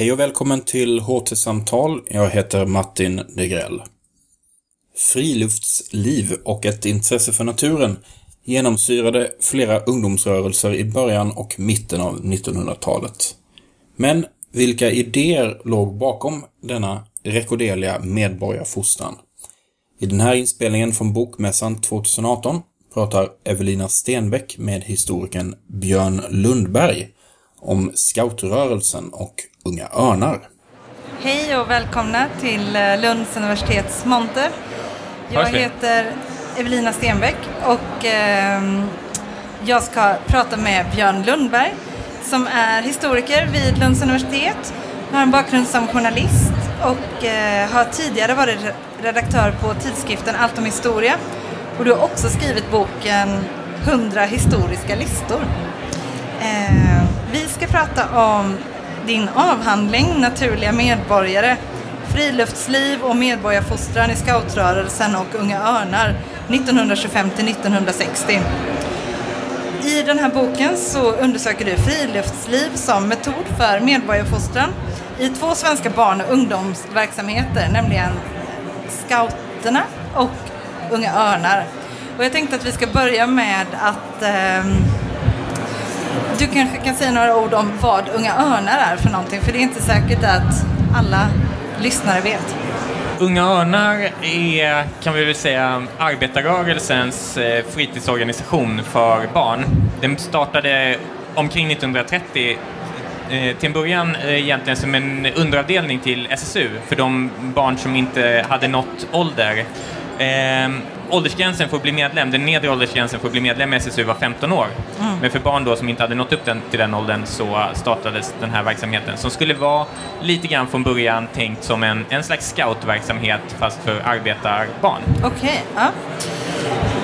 Hej och välkommen till HT-samtal. Jag heter Martin Degrell. Friluftsliv och ett intresse för naturen genomsyrade flera ungdomsrörelser i början och mitten av 1900-talet. Men vilka idéer låg bakom denna rekorderliga medborgarfostran? I den här inspelningen från Bokmässan 2018 pratar Evelina Stenbeck med historikern Björn Lundberg om scoutrörelsen och Unga Örnar. Hej och välkomna till eh, Lunds universitets monter. Jag heter Evelina Stenbeck och eh, jag ska prata med Björn Lundberg som är historiker vid Lunds universitet, har en bakgrund som journalist och eh, har tidigare varit redaktör på tidskriften Allt om historia. Och du har också skrivit boken 100 historiska listor. Vi ska prata om din avhandling Naturliga medborgare Friluftsliv och medborgarfostran i scoutrörelsen och Unga Örnar 1925 till 1960. I den här boken så undersöker du friluftsliv som metod för medborgarfostran i två svenska barn och ungdomsverksamheter, nämligen Scouterna och Unga Örnar. Och jag tänkte att vi ska börja med att eh, du kanske kan säga några ord om vad Unga Örnar är för någonting, för det är inte säkert att alla lyssnare vet. Unga Örnar är, kan vi väl säga, arbetarrörelsens eh, fritidsorganisation för barn. Den startade omkring 1930 eh, till en början eh, egentligen som en underavdelning till SSU för de barn som inte hade nått ålder. Ehm, åldersgränsen för att bli medlem, den nedre åldersgränsen för att bli medlem i SSU var 15 år. Mm. Men för barn då som inte hade nått upp den, till den åldern så startades den här verksamheten som skulle vara lite grann från början tänkt som en, en slags scoutverksamhet fast för arbetarbarn. Okej, okay, ja.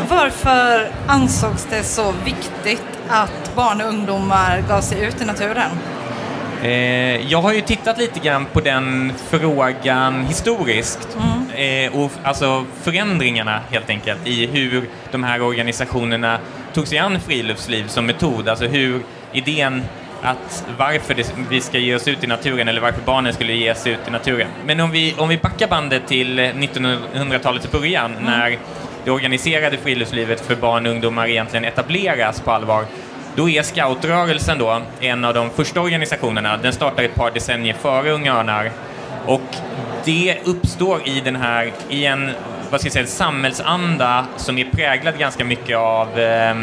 Varför ansågs det så viktigt att barn och ungdomar gav sig ut i naturen? Eh, jag har ju tittat lite grann på den frågan historiskt. Mm. Eh, och alltså förändringarna helt enkelt i hur de här organisationerna tog sig an friluftsliv som metod. Alltså hur idén att varför det, vi ska ge oss ut i naturen eller varför barnen skulle ge sig ut i naturen. Men om vi, om vi backar bandet till 1900-talets början mm. när det organiserade friluftslivet för barn och ungdomar egentligen etableras på allvar då är scoutrörelsen då en av de första organisationerna. Den startar ett par decennier före Unga Örnar. Och det uppstår i den här, i en, vad ska jag säga, samhällsanda som är präglad ganska mycket av eh,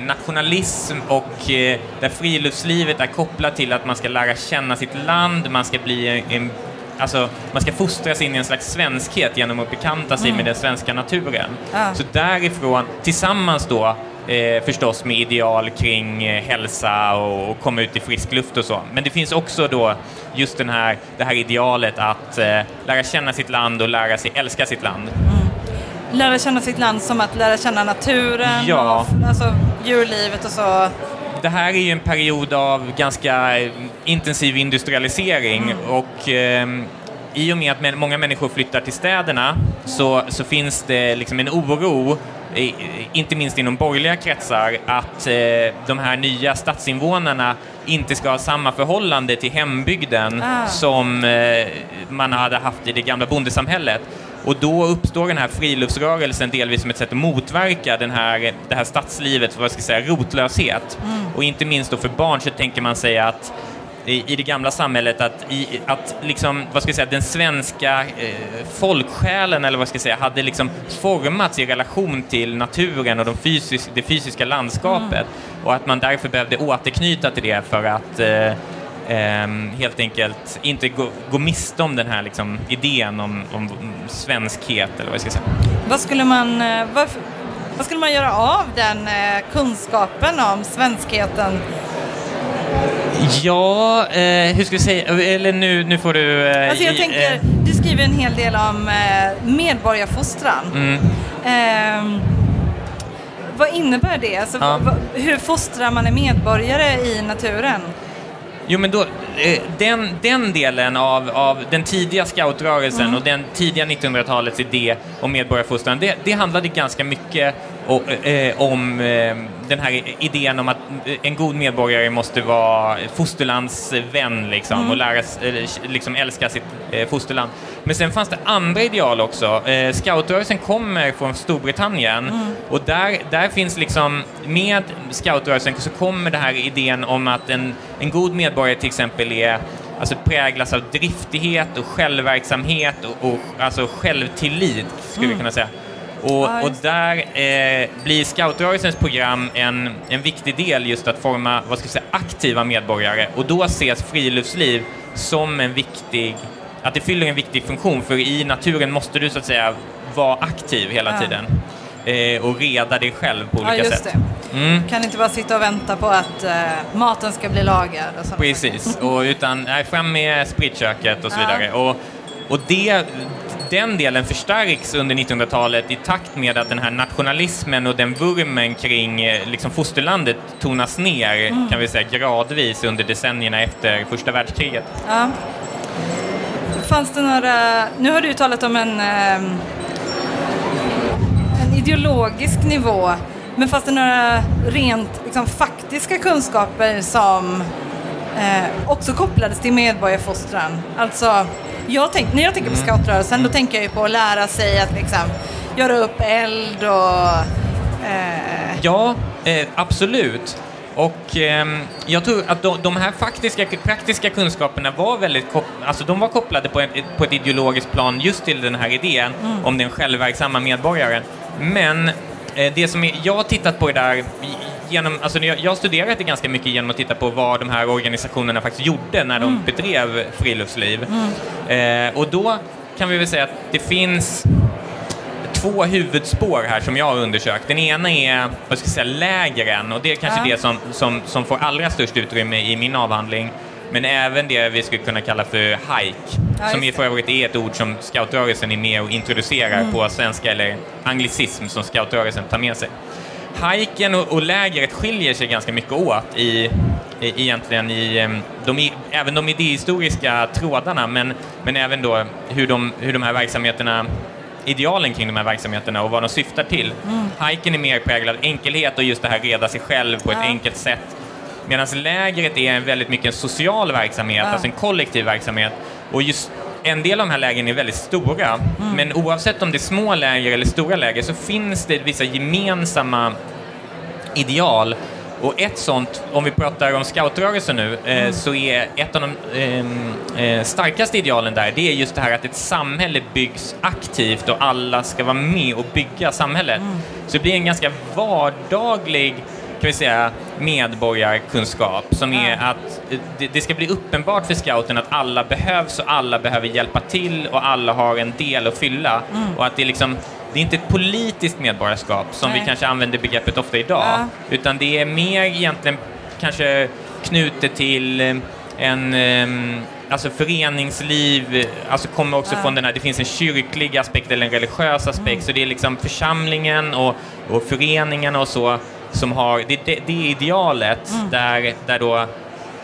nationalism och eh, där friluftslivet är kopplat till att man ska lära känna sitt land, man ska bli en, Alltså, man ska fostras in i en slags svenskhet genom att bekanta sig mm. med den svenska naturen. Ah. Så därifrån, tillsammans då Eh, förstås med ideal kring eh, hälsa och, och, komma ut i frisk luft och så. Men det finns också då just den här, det här idealet att eh, lära känna sitt land och lära sig älska sitt land. Mm. Lära känna sitt land som att lära känna naturen ja. och alltså, djurlivet och så. Det här är ju en period av ganska intensiv industrialisering mm. och eh, i och med att många människor flyttar till städerna så, så finns det liksom en oro inte minst inom borgerliga kretsar, att eh, de här nya stadsinvånarna inte ska ha samma förhållande till hembygden ah. som eh, man hade haft i det gamla bondesamhället. Och då uppstår den här friluftsrörelsen delvis som ett sätt att motverka den här, det här stadslivet, vad ska jag säga, rotlöshet. Mm. Och inte minst då för barn så tänker man sig att i, i det gamla samhället att, i, att liksom, vad ska jag säga, den svenska eh, folksjälen eller vad ska jag säga, hade liksom formats i relation till naturen och de fysis, det fysiska landskapet mm. och att man därför behövde återknyta till det för att eh, eh, helt enkelt inte gå, gå miste om den här liksom, idén om, om svenskhet eller vad jag ska säga. Vad skulle man, eh, vad, vad skulle man göra av den eh, kunskapen om svenskheten Ja, eh, hur ska vi säga, eller nu, nu får du... Eh, alltså jag tänker, eh, du skriver en hel del om eh, medborgarfostran. Mm. Eh, vad innebär det? Alltså, ja. hur fostrar man en medborgare i naturen? Jo, men då, eh, den, den delen av, av den tidiga scoutrörelsen mm. och den tidiga 1900-talets idé om medborgarfostran, det, det handlade ganska mycket och, eh, om eh, den här idén om att en god medborgare måste vara fosterlandsvän liksom, mm. och lära, liksom, älska sitt eh, fosterland. Men sen fanns det andra ideal också. Eh, scoutrörelsen kommer från Storbritannien mm. och där, där finns liksom, med scoutrörelsen så kommer den här idén om att en, en god medborgare till exempel är alltså präglas av driftighet och självverksamhet och, och alltså självtillit, skulle mm. vi kunna säga. Och, ja, och där eh, blir scoutrörelsens program en, en viktig del just att forma vad ska jag säga, aktiva medborgare och då ses friluftsliv som en viktig, att det fyller en viktig funktion för i naturen måste du så att säga vara aktiv hela ja. tiden eh, och reda dig själv på olika ja, sätt. Det. Mm. Kan inte bara sitta och vänta på att eh, maten ska bli lagad. Och Precis, och utan nej, fram med spritköket och så vidare. Och, och det, den delen förstärks under 1900-talet i takt med att den här nationalismen och den vurmen kring eh, liksom, fosterlandet tonas ner, mm. kan vi säga, gradvis under decennierna efter första världskriget. Ja. Fanns det några, nu har du talat om en, ehm, en ideologisk nivå, men fanns det några rent liksom, faktiska kunskaper som eh, också kopplades till medborgarfostran? Alltså jag tänk, när jag tänker på mm. scoutrörelsen, då tänker jag ju på att lära sig att liksom göra upp eld och... Eh... Ja, eh, absolut. Och eh, jag tror att de, de, här faktiska, praktiska kunskaperna var väldigt alltså de var kopplade på, ett, på ett ideologiskt plan just till den här idén mm. om den självverksamma medborgaren. Men eh, det som jag har tittat på det där genom, alltså jag har studerat det ganska mycket genom att titta på vad de här organisationerna faktiskt gjorde när de mm. bedrev friluftsliv. Mm. Eh, och då kan vi väl säga att det finns två huvudspår här som jag har undersökt. Den ena är vad ska jag säga, lägren och det är kanske ja. det som, som, som får allra störst utrymme i min avhandling. Men även det vi skulle kunna kalla för hike, ja, som är för övrigt är ett ord som scoutrörelsen är med och introducerar mm. på svenska, eller anglicism som scoutrörelsen tar med sig hajken och, och lägret skiljer sig ganska mycket åt i, i egentligen i de, även de idéhistoriska trådarna men, men även då hur de, hur de här verksamheterna idealen kring de här verksamheterna och vad de syftar till. Mm. Hajken är mer präglad enkelhet och just det här reda sig själv på ja. ett enkelt sätt. Medan lägret är väldigt mycket en social verksamhet, ja. alltså en kollektiv verksamhet. Och just en del av de här lägren är väldigt stora, mm. men oavsett om det är små läger eller stora läger så finns det vissa gemensamma ideal. Och ett sånt, om vi pratar om scoutrörelsen nu, eh, mm. så är ett av de eh, eh, starkaste idealen där, det är just det här att ett samhälle byggs aktivt och alla ska vara med och bygga samhället. Mm. Så det blir en ganska vardaglig kan vi säga, medborgarkunskap som är att det, ska bli uppenbart för scouten att alla behövs och alla behöver hjälpa till och alla har en del att fylla mm. och att det är liksom det är inte ett politiskt medborgarskap som Nej. vi kanske använder begreppet ofta idag, ja. utan det är mer egentligen kanske knutet till eh, en um, alltså föreningsliv, alltså kommer också ja. från den här, det finns en kyrklig aspekt eller en religiös aspekt, mm. så det är liksom församlingen och, och föreningarna och så som har, det, det, det idealet mm. där, där då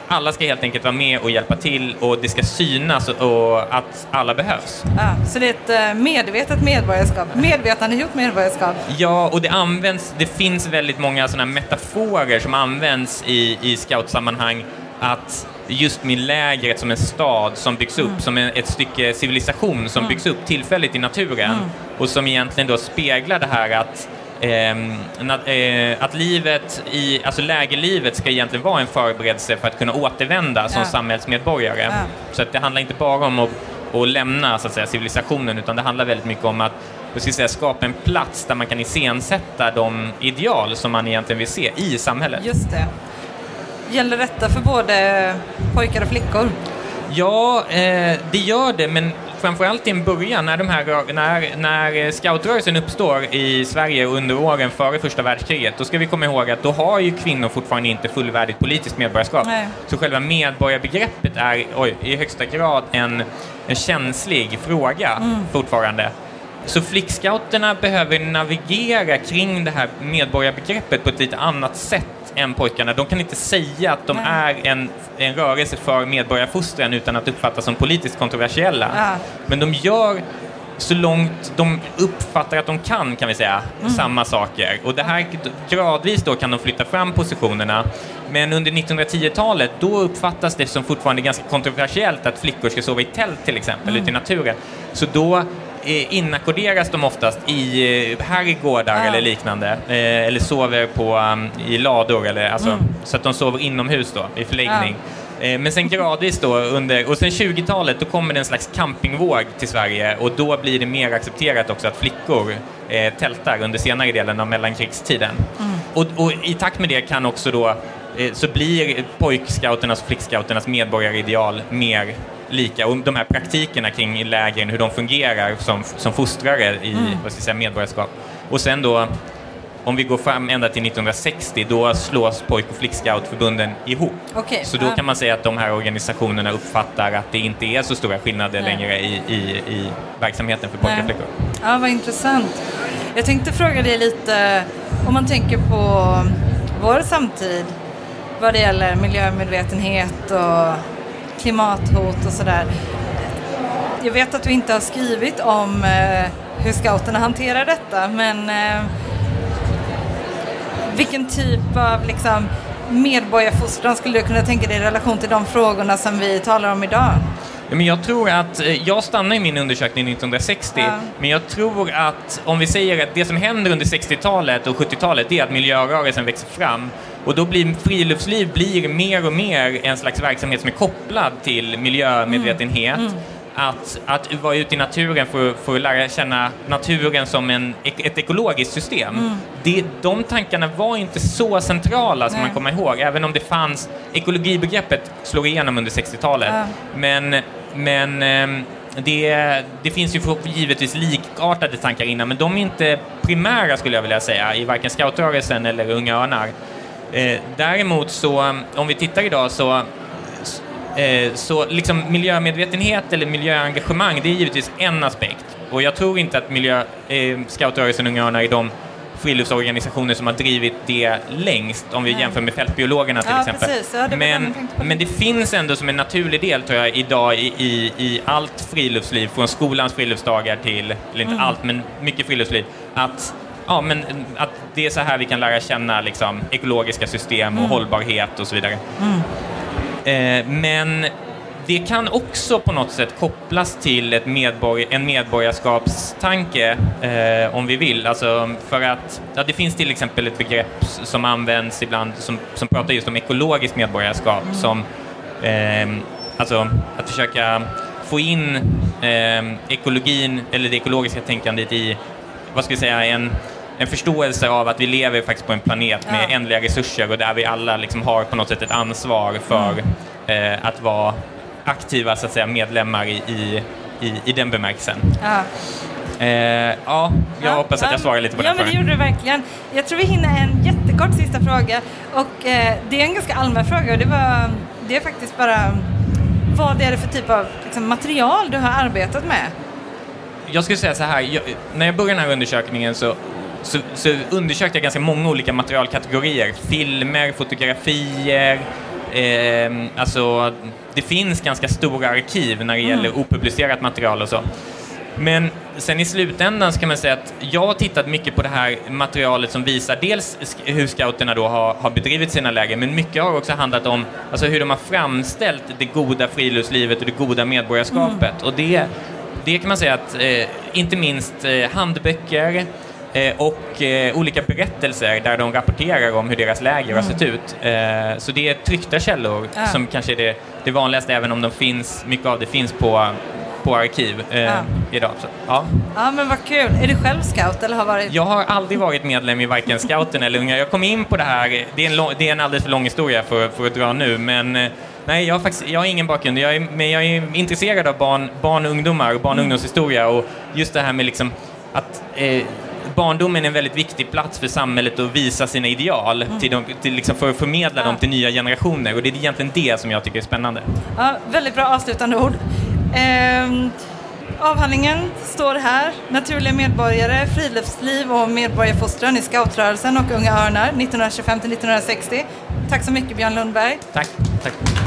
alla ska helt enkelt vara med och hjälpa till och det ska synas och att alla behövs. Ja, så det är ett eh, medvetet medborgarskap, medvetandegjort medborgarskap. Ja, och det används, det finns väldigt många sådana metaforer som används i, i scoutsammanhang att just med lägret som en stad som byggs upp, mm. som ett stycke civilisation som mm. byggs upp tillfälligt i naturen mm. och som egentligen då speglar det här att att livet i, alltså lägerlivet ska egentligen vara en förberedelse för att kunna återvända som ja. samhällsmedborgare. Ja. Så att det handlar inte bara om att, att lämna så att säga, civilisationen utan det handlar väldigt mycket om att jag ska säga, skapa en plats där man kan iscensätta de ideal som man egentligen vill se i samhället. Just det. Gäller detta för både pojkar och flickor? Ja, eh, det gör det, men framförallt i en början när, de här, när, när scoutrörelsen uppstår i Sverige under åren före första världskriget, då ska vi komma ihåg att då har ju kvinnor fortfarande inte fullvärdigt politiskt medborgarskap. Nej. Så själva medborgarbegreppet är oj, i högsta grad en, en känslig fråga mm. fortfarande. Så flickscouterna behöver navigera kring det här medborgarbegreppet på ett lite annat sätt än pojkarna. De kan inte säga att de Nej. är en, en rörelse för medborgarfostran utan att uppfattas som politiskt kontroversiella. Ja. Men de gör så långt de uppfattar att de kan, kan vi säga, mm. samma saker. Och det här gradvis då kan de flytta fram positionerna. Men under 1910-talet, då uppfattas det som fortfarande ganska kontroversiellt att flickor ska sova i tält till exempel, mm. ute i naturen. Så då inackorderas de oftast i eh, herrgårdar ja. eller liknande. Eh, eller sover på, um, i lador, eller, alltså, mm. så att de sover inomhus då, i förläggning. Ja. Eh, men sen gradvis då under, och sen 20-talet då kommer det en slags campingvåg till Sverige och då blir det mer accepterat också att flickor eh, tältar under senare delen av mellankrigstiden. Mm. Och, och, i takt med det kan också då eh, så blir pojkscouternas och flickscouternas medborgarideal mer lika och de här praktikerna kring lägren, hur de fungerar som, som fostrare i mm. vad ska säga, medborgarskap. Och sen då om vi går fram ända till 1960, då slås pojk och flickscoutförbunden ihop. Okay. Så då kan man säga att de här organisationerna uppfattar att det inte är så stora skillnader Nej. längre i, i, i verksamheten för pojkar och flickor. Ja, vad intressant. Jag tänkte fråga dig lite, om man tänker på vår samtid vad det gäller miljömedvetenhet och klimathot och sådär. Jag vet att du inte har skrivit om eh, hur scouterna hanterar detta, men eh, vilken typ av liksom, medborgarfostran skulle du kunna tänka dig i relation till de frågorna som vi talar om idag? Men jag tror att, eh, jag stannar i min undersökning 1960, ja. men jag tror att om vi säger att det som händer under 60-talet och 70-talet det är att miljörörelsen växer fram och då blir friluftsliv blir mer och mer en slags verksamhet som är kopplad till miljömedvetenhet. Mm. Mm att, att vara ute i naturen för, för att lära känna naturen som en, ett ekologiskt system. Mm. Det, de tankarna var inte så centrala som Nej. man kommer ihåg, även om det fanns, ekologibegreppet slår igenom under 60-talet. Ja. Men, men ehm, det, det, finns ju givetvis likartade tankar innan, men de är inte primära skulle jag vilja säga i varken scoutrörelsen eller Unga Örnar. Eh, däremot så, om vi tittar idag så Eh, så liksom miljömedvetenhet eller miljöengagemang, det är givetvis en aspekt. Och jag tror inte att miljö, eh, scoutrörelsen Unga Örnar är de friluftsorganisationer som har drivit det längst, om vi jämför med fältbiologerna till ja, exempel. Ja, det men, men det finns ändå som en naturlig del, tror jag, idag i, i, i allt friluftsliv, från skolans friluftsdagar till, eller inte mm. allt, men mycket friluftsliv, att ja, men att det är så här vi kan lära känna liksom, ekologiska system och mm. hållbarhet och så vidare. Mm. Eh, men det kan också på något sätt kopplas till ett medborg en medborgarskapstanke, eh, om vi vill. Alltså för att ja, det finns till exempel ett begrepp som används ibland som, som pratar just om ekologiskt medborgarskap, mm. som eh, alltså att försöka få in eh, ekologin eller det ekologiska tänkandet i, vad ska vi säga, en en förståelse av att vi lever faktiskt på en planet med ja. ändliga resurser och där vi alla liksom har på något sätt ett ansvar för mm. eh, att vara aktiva så att säga, medlemmar i, i, i, i den bemärkelsen. Ja. Eh, ja, jag ja, hoppas att jag svarar lite på ja, den Ja, men det gjorde du verkligen. Jag tror vi hinner en jättekort sista fråga. Och eh, det är en ganska allmän fråga och det, var, det är faktiskt bara vad är det för typ av liksom, material du har arbetat med? Jag skulle säga så här, jag, när jag började den här undersökningen så så, så undersökte jag ganska många olika materialkategorier. Filmer, fotografier, eh, alltså det finns ganska stora arkiv när det mm. gäller opublicerat material och så. Men sen i slutändan ska man säga att jag har tittat mycket på det här materialet som visar dels hur scouterna då har, har bedrivit sina läger, men mycket har också handlat om alltså hur de har framställt det goda friluftslivet och det goda medborgarskapet. Mm. Och det, det kan man säga att eh, inte minst eh, handböcker, och eh, olika berättelser där de rapporterar om hur deras läger har sett mm. ut. Eh, så det är tryckta källor ja. som kanske är det, det vanligaste, även om de finns, mycket av det finns på på arkiv eh, ja. idag. Så, ja. ja, men vad kul. Är du själv scout eller har varit? Jag har aldrig varit medlem i varken scouten eller unga. Jag kom in på det här, det är en, lång, det är en alldeles för lång historia för, för att dra nu, men nej, jag har, faktiskt, jag har ingen bakgrund. Jag är, men jag är intresserad av barn, barn och ungdomar och barn och mm. ungdomshistoria och just det här med liksom att eh, barndomen är en väldigt viktig plats för samhället att visa sina ideal mm. till, de, till liksom för att förmedla ja. dem till nya generationer och det är egentligen det som jag tycker är spännande. Ja, väldigt bra avslutande ord. Ehm, avhandlingen står här, Naturliga medborgare, friluftsliv och medborgarfostran i scoutrörelsen och Unga Örnar 1925 1960. Tack så mycket Björn Lundberg. Tack. Tack.